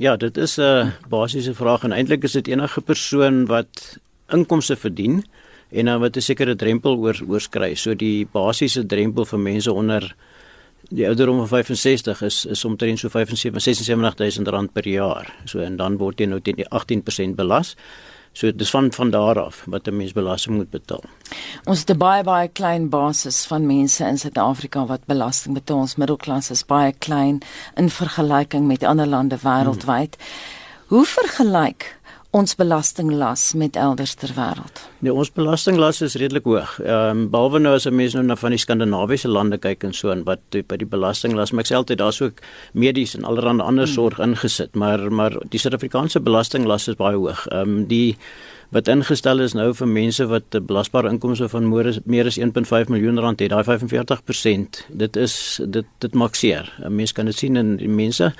Ja, dit is 'n basiese vraag en eintlik is dit enige persoon wat inkomste verdien en dan wat 'n sekere drempel oor oorskry. So die basiese drempel vir mense onder die ouderdom van 65 is is omtrent so 75 76000 rand per jaar. So en dan word jy nou teen die 18% belas. So dis van van daar af wat 'n mens belasting moet betaal. Ons het 'n baie baie klein basis van mense in Suid-Afrika wat belasting betaal. Ons middelklas is baie klein in vergelyking met ander lande wêreldwyd. Hmm. Hoe vergelyk ons belastinglas met elders ter wêreld? Nee, ons belastinglas is redelik hoog. Ehm um, behalwe nou as 'n mens nou na van die skandinawiese lande kyk en so en wat by die belastinglas, maar ek sê altyd daar's ook medies en allerlei ander hmm. sorg ingesit, maar maar die Suid-Afrikaanse belastinglas is baie hoog. Ehm um, die wat ingestel is nou vir mense wat belasbare inkomste van meer as 1.5 miljoen rand het, daai 45%. Dit is dit dit maak seer. 'n Mens kan dit sien in die mense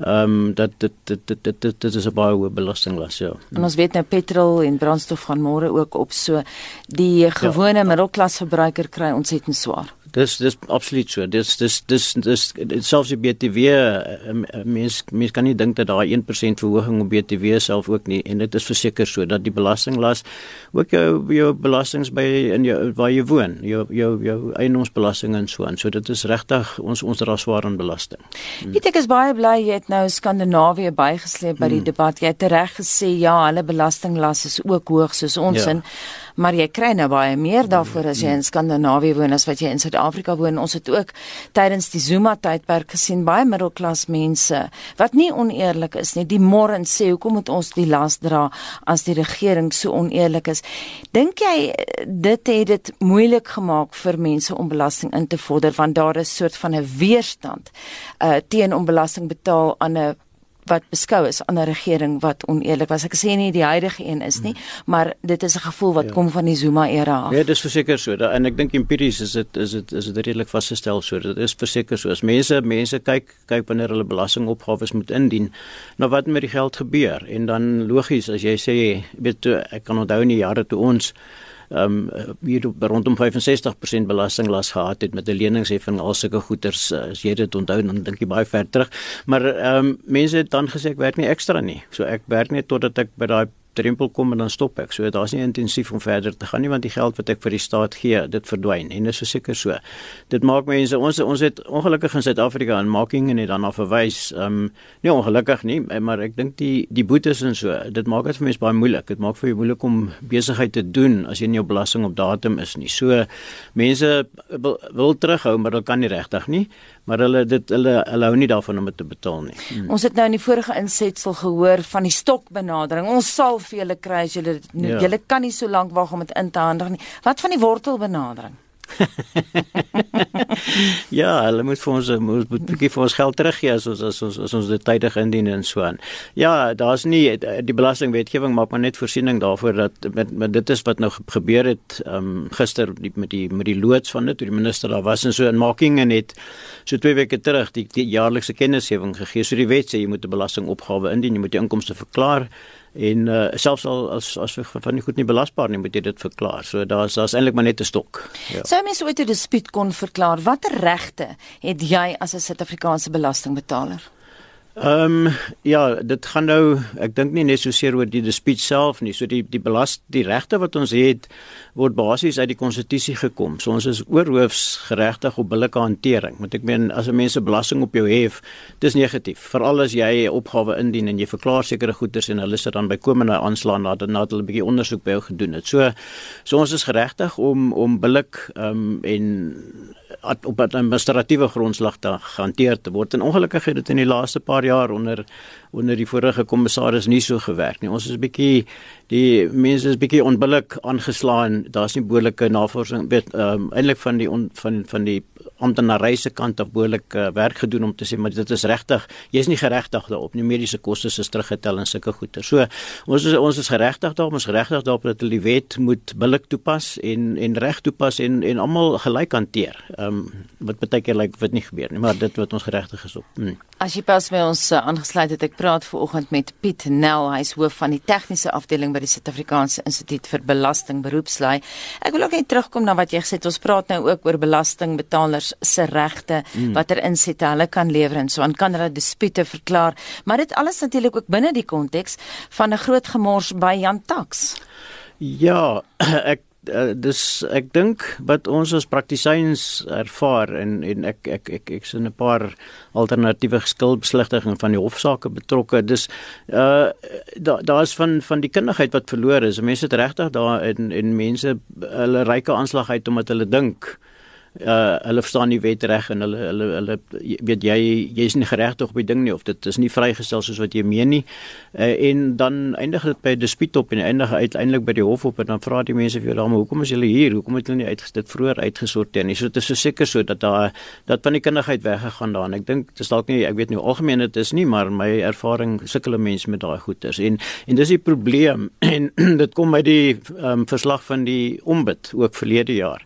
ehm um, dat dit dit dit dit dit, dit is 'n baie hoë belastinglas ja. En ons weet nou petrol en brandstof gaan môre ook op so die gewone ja. middelklas verbruiker kry ontsettend swaar. Dis dis absoluut so. Dis dis dis dis selfs die BTW eh, mens mens kan nie dink dat daai 1% verhoging op BTW self ook nie en dit is verseker so dat die belastinglas ook jou jou belastings by in jou waar jy woon, jou jou jou eiendomsbelasting en so aan. So dit is regtig ons ons dra swaar aan belasting. Hmm. Ek is baie bly jy het nou Skandinawië bygesleep by die hmm. debat. Jy het reg gesê ja, hulle belastinglas is ook hoog soos ons ja. in maar jy kry nou baie meer daarvoor as jy in Skandinawië woon as wat jy in Suid-Afrika woon. Ons het ook tydens die Zuma tydperk gesien baie middelklas mense wat nie oneerlik is nie. Die môre sê hoekom moet ons die las dra as die regering so oneerlik is? Dink jy dit het dit moeilik gemaak vir mense om belasting in te vorder want daar is 'n soort van 'n weerstand uh teen om belasting betaal aan 'n wat beskou is aan 'n regering wat oneerlik was. Ek sê nie die huidige een is nie, maar dit is 'n gevoel wat ja. kom van die Zuma era af. Ja, dis verseker so. Da, en ek dink empiries is dit is dit is dit redelik vasgestel so. Dit is verseker so. As mense mense kyk kyk wanneer hulle belastingopgawes moet indien, nou wat met die geld gebeur? En dan logies as jy sê, weet ek kan onthou in die jare toe ons ehm um, hier rondom 65% belastinglas gehad het met 'n leningsheffing al sulke goederes uh, as jy dit onthou dan dink jy baie ver terug. Maar ehm um, mense het dan gesê ek werk nie ekstra nie. So ek werk net totdat ek by daai drempel kom en dan stop ek. So daar's nie intensief om verder te gaan nie want die geld wat ek vir die staat gee, dit verdwyn en dit is seker so. Dit maak mense ons ons het ongelukkig in Suid-Afrika en making en dan af verwys. Ehm um, nie ongelukkig nie, maar ek dink die die boetes en so, dit maak dit vir mense baie moeilik. Dit maak vir jou moeilik om besigheid te doen as jy nie jou belasting op datum is nie. So mense wil, wil terughou, maar dit kan nie regtig nie maar hulle dit hulle hulle hou nie daarvan om dit te betaal nie. Hmm. Ons het nou in die vorige insetsel gehoor van die stokbenadering. Ons sal vir julle kry as julle ja. julle kan nie so lank wag om dit in te handig nie. Wat van die wortelbenadering? ja, hulle moet vir ons moet 'n bietjie vir ons geld teruggee as ons as ons as ons dit tydig indien en so aan. Ja, daar's nie die belastingwetgewing maak maar net voorsiening daarvoor dat met, met dit is wat nou gebeur het um gister die, met die met die loods van dit toe die minister daar was en so in making en het so 2 weke terug die, die jaarlikse kennisgewing gegee. So die wet sê jy moet 'n belastingopgawe indien, jy moet jou inkomste verklaar en uh, selfs al as as van nie goed nie belasbaar nie moet jy dit verklaar. So daar's daar's eintlik maar net 'n stok. Ja. Sou mens ooit 'n dispuut kon verklaar? Watter regte het jy as 'n Suid-Afrikaanse belastingbetaler? Ehm um, ja, dit gaan nou ek dink nie net so seer oor die dispuut self nie. So die die belast die regte wat ons het word basies uit die konstitusie gekom. So ons is oorhoofs geregtig op billike hantering. Want ek meen as 'n mens 'n belasting op jou hef, dis negatief. Veral as jy 'n opgawe indien en jy verklaar sekere goederes en hulle sit dan bykomende aanslaan nadat nadat hulle 'n bietjie ondersoek by jou gedoen het. So so ons is geregtig om om billik ehm um, en op 'n administratiewe grondslag te hanteer te word. En ongelukkig het dit in die laaste paar jaar onder onder die vorige kommissaris nie so gewerk nie. Ons is 'n bietjie die mense is bietjie onbillik aangeslaan. Daar's nie behoorlike navorsing weet ehm um, eintlik van die on, van van die amptenare se kant behoorlik uh, werk gedoen om te sê maar dit is regtig jy's nie geregtig daarop nie mediese koste is teruggetel en sulke goeder. So ons is ons is geregtig daarop ons geregtig daarop dat hulle die wet moet billik toepas en en reg toepas en en almal gelyk hanteer. Ehm um, wat baie keer lyk like, wat nie gebeur nie maar dit wat ons geregtig is op. Hmm. As jy pas by ons uh, aangesluit het ek praat vanoggend met Piet Nel, hy's hoof van die tegniese afdeling by die Suid-Afrikaanse Instituut vir Belasting Beroepslui. Ek wil ook net terugkom na wat jy gesê het. Ons praat nou ook oor belastingbetalers se regte, mm. watter insette hulle kan lewer en so aan kan hulle dispute verklaar, maar dit alles natuurlik ook binne die konteks van 'n groot gemors by Jan Tax. Ja, ek uh, dis ek dink wat ons as praktisyns ervaar en en ek ek ek ek sien 'n paar alternatiewe skuldbeslegting van die hofsaake betrokke. Dis uh daar daar's van van die kundigheid wat verlore is. Mense het regtig daar en en mense hulle ryke aanslag uit omdat hulle dink uh hulle verstaan die wet reg en hulle hulle hulle weet jy jy's nie geregtig op die ding nie of dit is nie vrygestel soos wat jy meen nie. Uh en dan eindig dit by dispuut op en eindig uiteindelik by die hof op en dan vra die mense vir jou dan hoekom is julle hier? Hoekom het julle nie uitgestel vroeër uitgesorteer nie? So dit is so seker so dat daar dat van die kundigheid weggegaan daar en ek dink dit is dalk nie ek weet nie algemeen dit is nie maar my ervaring sukkel mense met daai goeters en en dis die probleem en dit kom by die um, verslag van die ombud ook verlede jaar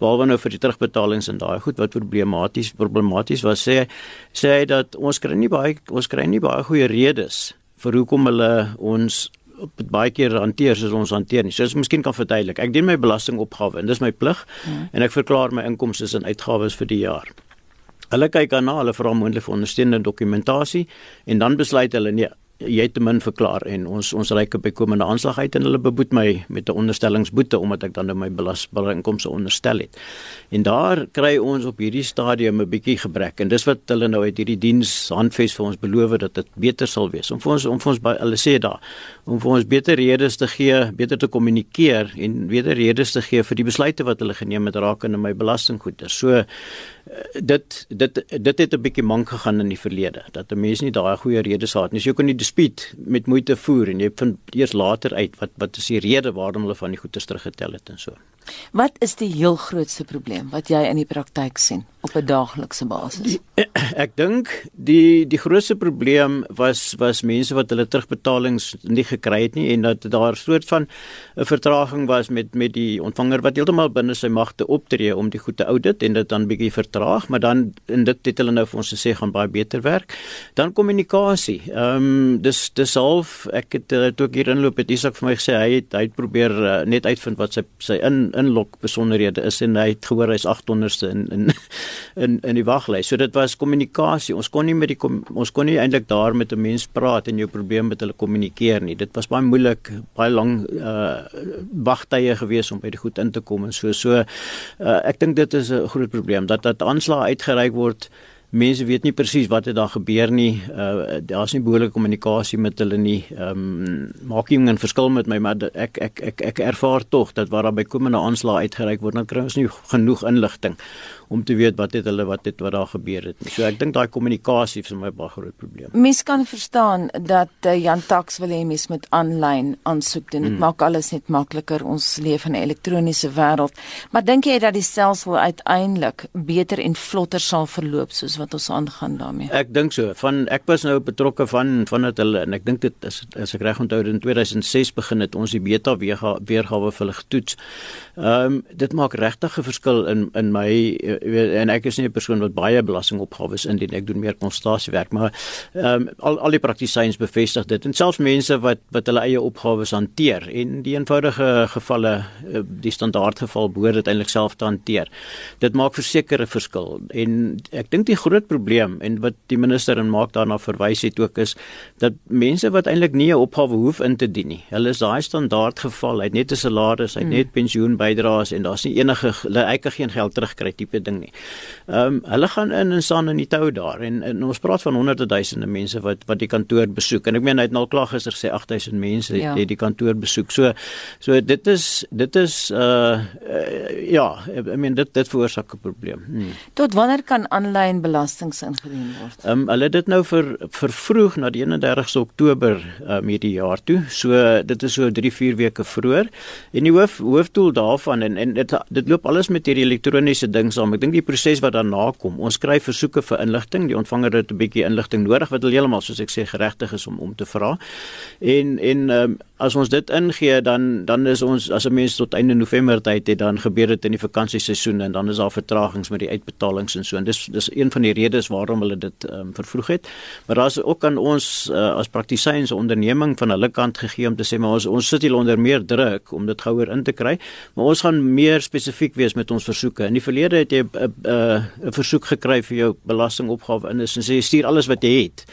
behalwe nou vir die terugbetalings en daai goed wat problematies problematies was sê sê hy dat ons kry nie baie ons kry nie baie goeie redes vir hoekom hulle ons op baie keer hanteer soos ons hanteer nie. So as miskien kan verduidelik. Ek doen my belastingopgawe en dis my plig ja. en ek verklaar my inkomste en uitgawes vir die jaar. Hulle kyk dan na, hulle vra moontlik vir ondersteunende dokumentasie en dan besluit hulle nee, jy het te min verklaar en ons ons reik op bykomende aanslag uit en hulle beboet my met 'n onderstellingsboete omdat ek dan nou my belasbare inkomste onderstel het. En daar kry ons op hierdie stadium 'n bietjie gebrek en dis wat hulle nou uit hierdie diens handves vir ons beloof dat dit beter sal wees. Om vir ons om vir ons by hulle sê daar om vir ons beter redes te gee, beter te kommunikeer en beter redes te gee vir die besluite wat hulle geneem het rakende my belastinggoeder. So dit dit dit het 'n bietjie mank gegaan in die verlede dat 'n mens nie daai goeie redes gehad nie. So jy kon die dispuut met moeite voer en jy vind eers later uit wat wat is die rede waarom hulle van die goeder teruggetel het en so. Wat is die heel grootste probleem wat jy in die praktyk sien op 'n daaglikse basis? Ek dink die die grootste probleem was was mense wat hulle terugbetalings nie gekry het nie en dat daar 'n soort van 'n vertraging was met met die ontvanger wat heeltemal binne sy magte optree om die goed te audit en dit dan bietjie vertraag, maar dan in dit het hulle nou vir ons gesê gaan baie beter werk. Dan kommunikasie. Ehm um, dis dis half ek het uh, toe ek hier inloop het Isak vir my gesê hy het hy het probeer uh, net uitvind wat sy sy in inlok besonderhede is en hy het gehoor hy's 800ste in in in in die waglys. So dit was kommunikasie. Ons kon nie met die ons kon nie eintlik daar met 'n mens praat en jou probleem met hulle kommunikeer nie. Dit was baie moeilik, baie lank uh wagtye gewees om by die goed in te kom en so so uh, ek dink dit is 'n groot probleem dat dat aanslae uitgereik word mense weet nie presies wat het daar gebeur nie. Uh daar's nie behoorlike kommunikasie met hulle nie. Ehm um, maak nie 'n verskil met my maar ek ek ek ek ervaar tog dat waar daar bykomende aanslae uitgereik word, dan kry ons nie genoeg inligting om te weet wat het hulle wat het wat daar gebeur het nie. So ek dink daai kommunikasie is vir my baie groot probleem. Mens kan verstaan dat uh, Jan Tax wil hê mens moet aanlyn aansoek doen. Dit hmm. maak alles net makliker. Ons leef in 'n elektroniese wêreld. Maar dink jy dat die stelsel uiteindelik beter en vlotter sal verloop soos wat ons aangaan daarmee? Ek dink so. Van ek was nou betrokke van van dit hulle en ek dink dit is as ek reg onthou in 2006 begin het ons die beta weergawe vir hulle getoets. Ehm um, dit maak regtig 'n verskil in in my weet en ek is nie 'n persoon wat baie belastingopgawes indien ek doen meer konsultasiewerk maar ehm um, al al die praktisyns bevestig dit en selfs mense wat wat hulle eie opgawes hanteer en die eenvoudige gevalle eh, die standaard geval behoort dit eintlik self te hanteer dit maak verseker 'n verskil en ek dink die groot probleem en wat die minister en maak daarna verwys het ook is dat mense wat eintlik nie 'n opgawe hoef in te dien nie hulle is daai standaard geval hy het net 'n salaris hy het hmm. net pensioenbydraes en daar's nie enige hulle hy kan geen geld terugkry tipe ding nie. Ehm um, hulle gaan in en staan in die tou daar en, en ons praat van honderde duisende mense wat wat die kantoor besoek en ek meen hy het nou klaar gister gesê 8000 mense ja. het die kantoor besoek. So so dit is dit is uh, uh ja, ek meen dit dit veroorsaak 'n probleem. Hmm. Tot wanneer kan aanlyn belastings ingedien word? Ehm um, hulle dit nou vir vervroeg na die 31ste Oktober um, hierdie jaar toe. So dit is so 3 4 weke vroeër. En die hoof hoofdoel daarvan en en dit dit loop alles met hierdie elektroniese ding saam ek dink die proses wat daarna kom, ons skryf versoeke vir inligting, die ontvanger het 'n bietjie inligting nodig wat hulle heeltemal soos ek sê geregtig is om om te vra. En en um, as ons dit ingee dan dan is ons as 'n mens tot einde November tyd het dan gebeur dit in die vakansieseisoen en dan is daar vertragings met die uitbetalings en so en dis dis een van die redes waarom hulle dit um, vervroeg het. Maar daar's ook aan ons uh, as praktisyns onderneming van hulle kant gegee om te sê maar ons ons sit hier onder meer druk om dit gouer in te kry. Maar ons gaan meer spesifiek wees met ons versoeke. In die verlede het jy 'n uh, 'n uh, versoek gekry vir jou belastingopgawe in is en sê jy stuur alles wat jy het.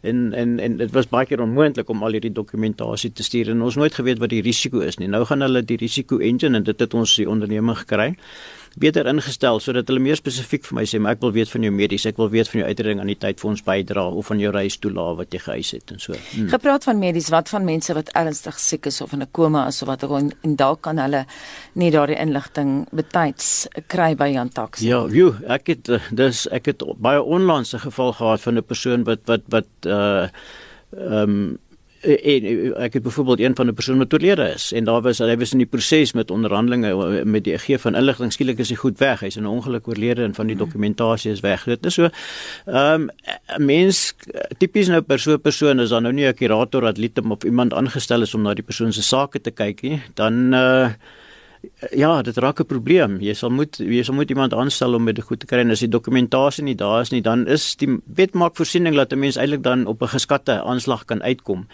En en en dit was baie keer onmoontlik om al hierdie dokumentasie te stuur en ons nooit geweet wat die risiko is nie. Nou gaan hulle die risiko engine en dit het ons die onderneming gekry beter ingestel sodat hulle meer spesifiek vir my sê, maar ek wil weet van jou medies, ek wil weet van jou uitreding aan die tyd vir ons bydra of van jou reistoelae wat jy gehuis het en so. Hmm. Gepraat van medies, wat van mense wat ernstig siek is of in 'n koma is of wat ook en, en dalk kan hulle nie daardie inligting betyds kry by Jan Tax. Ja, jo, ek het eh, dis ek het baie onlangs 'n geval gehad van 'n persoon wat wat wat uh ehm um, en eh, eh, ek het byvoorbeeld een van 'n persoon wat oorlede is en daar was hy was in die proses met onderhandelinge eh, met die gee van inligting. Skielik is hy goed weg. Hy's in 'n ongeluk oorlede en van die mhm. dokumentasie is weg. Dit is so ehm um, mens tipies nou per so 'n persoon is dan nou nie 'n kurator atleet of iemand aangestel is om na die persoon se sake te kyk nie dan uh Ja, dit raak 'n probleem. Jy sal moet jy sal moet iemand aanstel om dit goed te kry en as die dokumentasie nie daar is nie, dan is die wet maak voorsiening dat 'n mens eintlik dan op 'n geskatte aanslag kan uitkom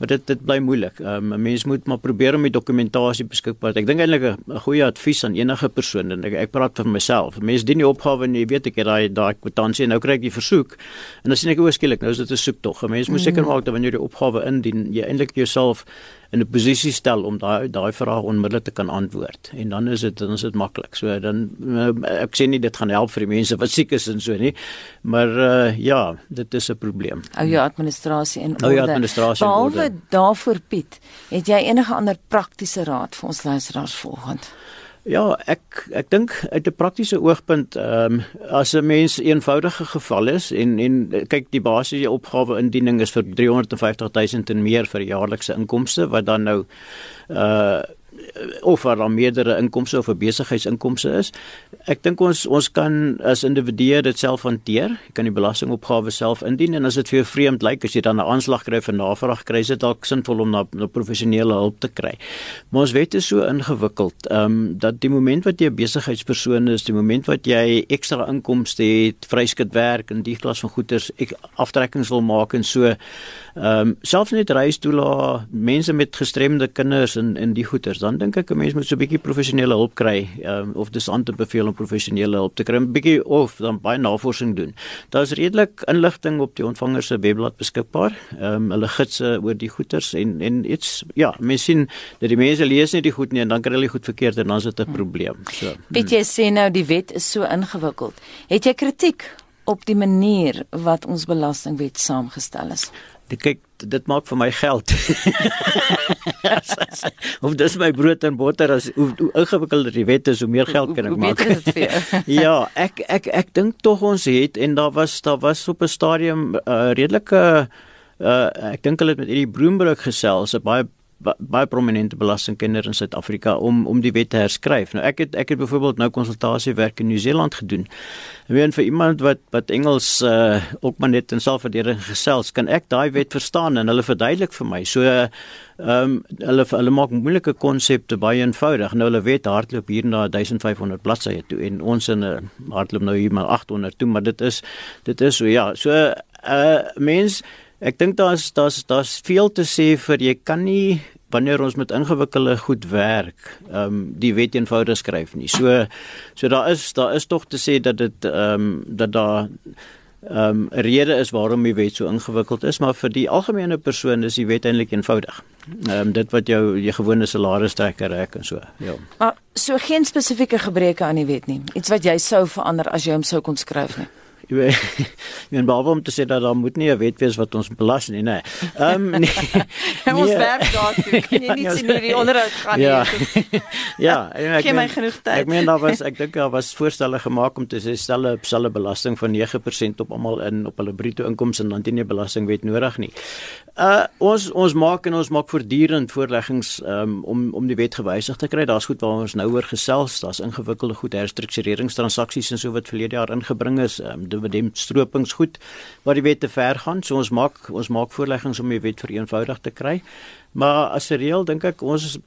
maar dit dit bly moeilik. Ehm um, mense moet maar probeer om die dokumentasie beskikbaar. Ek dink eintlik 'n goeie advies aan enige persoon en ek, ek praat vir myself. Mense dien die opgawe en jy weet ek het daai daai kwitansie en nou kry ek die versoek en dan sien ek oorskielik nou is dit 'n soektog. Mense moet seker mm. maak dat wanneer jy die opgawe indien, jy eintlik jouself in 'n posisie stel om daai daai vraag onmiddellik te kan antwoord. En dan is dit dan is dit maklik. So dan eh, ek sê nie dit gaan help vir die mense wat siek is en so nie. Maar uh, ja, dit is 'n probleem. Ou ja, administrasie en orde. Ou ja, administrasie en orde daarvoor Piet, het jy enige ander praktiese raad vir ons luisteraars volgend? Ja, ek ek dink uit 'n praktiese oogpunt, ehm um, as 'n mens eenvoudige geval is en en kyk die basiese opgawe indiening is vir 350 000 en meer vir jaarlikse inkomste wat dan nou uh of waar daar meerdere inkomste of 'n besigheidsinkomste is. Ek dink ons ons kan as individue dit self hanteer. Jy kan die belastingopgawe self indien en as dit vir jou vreemd lyk as jy dan 'n aanslag kry vir navraag kry, is dit dalk sinvol om na, na professionele hulp te kry. Maar ons wet is so ingewikkeld, ehm um, dat die moment wat jy 'n besigheidspersoon is, die moment wat jy ekstra inkomste het, vryskut werk en die klas van goederes aftrekkings wil maak en so ehm um, selfs net reistoela, mense met gestremde kinders en en die goederes dan dink ek 'n mens moet so 'n bietjie professionele hulp kry um, of dis aan te beveel om professionele hulp te kry 'n bietjie of dan baie navorsing doen. Daar's redelik inligting op die ontvanger se webblad beskikbaar. Ehm um, hulle gidse oor die goeters en en iets ja, mens sien dat die mense lees nie die goed nie en dan kry hulle goed verkeerd en dan is dit 'n probleem. So. Hmm. Weet jy sê nou die wet is so ingewikkeld. Het jy kritiek op die manier wat ons belastingwet saamgestel is? Dit kyk dit maak vir my geld. of dis my brood en botter as hoe, hoe ingewikkelder die wet is, hoe meer geld kan ek hoe, hoe maak. ja, ek ek ek dink tog ons het en daar was daar was op 'n stadium 'n uh, redelike uh, ek dink hulle het met hierdie Broombrug gesels, 'n baie baie prominente belastingkenner in Suid-Afrika om om die wet te herskryf. Nou ek het ek het byvoorbeeld nou konsultasiewerk in Nieu-Seeland gedoen. En weer vir iemand wat wat Engels uh ook maar net in selfverdediging gesels, kan ek daai wet verstaan en hulle verduidelik vir my. So ehm um, hulle hulle maak moeilike konsepte baie eenvoudig. Nou hulle wet hardloop hier na 1500 bladsye toe en ons in 'n uh, hardloop nou hier maar 800 toe, maar dit is dit is so ja. So uh mens Ek dink daar's daar's daar's veel te sê vir jy kan nie wanneer ons met ingewikkelde goed werk, ehm um, die wet eenvoudig skryf nie. So so daar is daar is tog te sê dat dit ehm um, dat daar ehm um, 'n rede is waarom die wet so ingewikkeld is, maar vir die algemene persoon is die wet eintlik eenvoudig. Ehm um, dit wat jou jou gewone salaris trek reg en so. Ja. Maar so geen spesifieke gebreke aan die wet nie. Iets wat jy sou verander as jy hom sou kon skryf nie jy weet men behalwe om te sê dat daar moet nie 'n wet wees wat ons belas nie nê. Ehm nee. nee. ons werk daartoe. Kan jy nie ja, sien hoe die onderhoud gaan ja. nie. ja, ek gee my genoeg tyd. Ek meen daar was ek dink daar was voorstelle gemaak om te sê stel 'n selle belasting van 9% op almal in op hulle bruto inkomste en dan teen 'n belastingwet nodig nie. Uh ons ons maak en ons maak voortdurend voorleggings um, om om die wet gewysig te kry. Daar's goed waar ons nou oor gesels. Daar's ingewikkelde goed herstruktureringstransaksies en so wat verlede jaar ingebring is. Um, dividendstroopings goed waar die wet te ver gaan. So ons maak ons maak voorleggings om die wet vereenvoudig te kry. Maar as 'n reël dink ek ons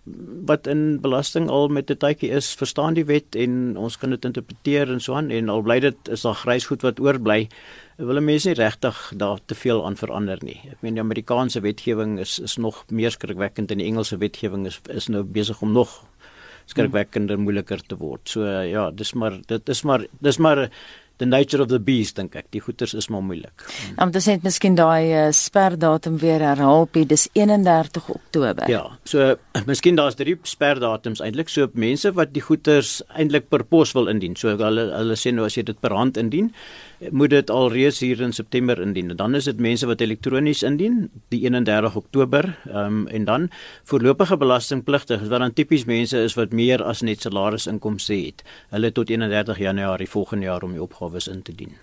wat in belasting al met 'n tydjie is, verstaan die wet en ons kan dit interpreteer en so aan en al bly dit is daar grys goed wat oorbly wil mense nie regtig daar te veel aan verander nie. Ek meen die Amerikaanse wetgewing is is nog meer skrikwekkend en die Engelse wetgewing is is nou besig om nog skrikwekkender moeiliker te word. So ja, dis maar dit is maar dis maar the nature of the beast dink ek. Die goeters is maar moeilik. Om te sê miskien daai uh, sperdatum weer herhaal, dis 31 Oktober. Ja, so miskien daar's drie sperdatums eintlik. So mense wat die goeters eintlik per pos wil indien. So hulle hulle sê nou as jy dit per hand indien, moet dit al reeds hier in September indien. En dan is dit mense wat elektronies indien die 31 Oktober, ehm um, en dan voorlopige belastingpligtiges wat dan tipies mense is wat meer as net salarisinkomste het. Hulle tot 31 Januarie volgende jaar om die opgawes in te dien.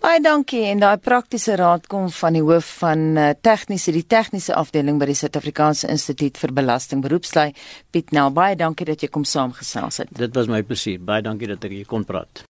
Baie dankie en daai praktiese raad kom van die hoof van uh, tegniese die tegniese afdeling by die Suid-Afrikaanse Instituut vir Belasting Beroepslui Piet Nel. Baie dankie dat jy kom saamgesels het. Dit was my plesier. Baie dankie dat ek hier kon praat.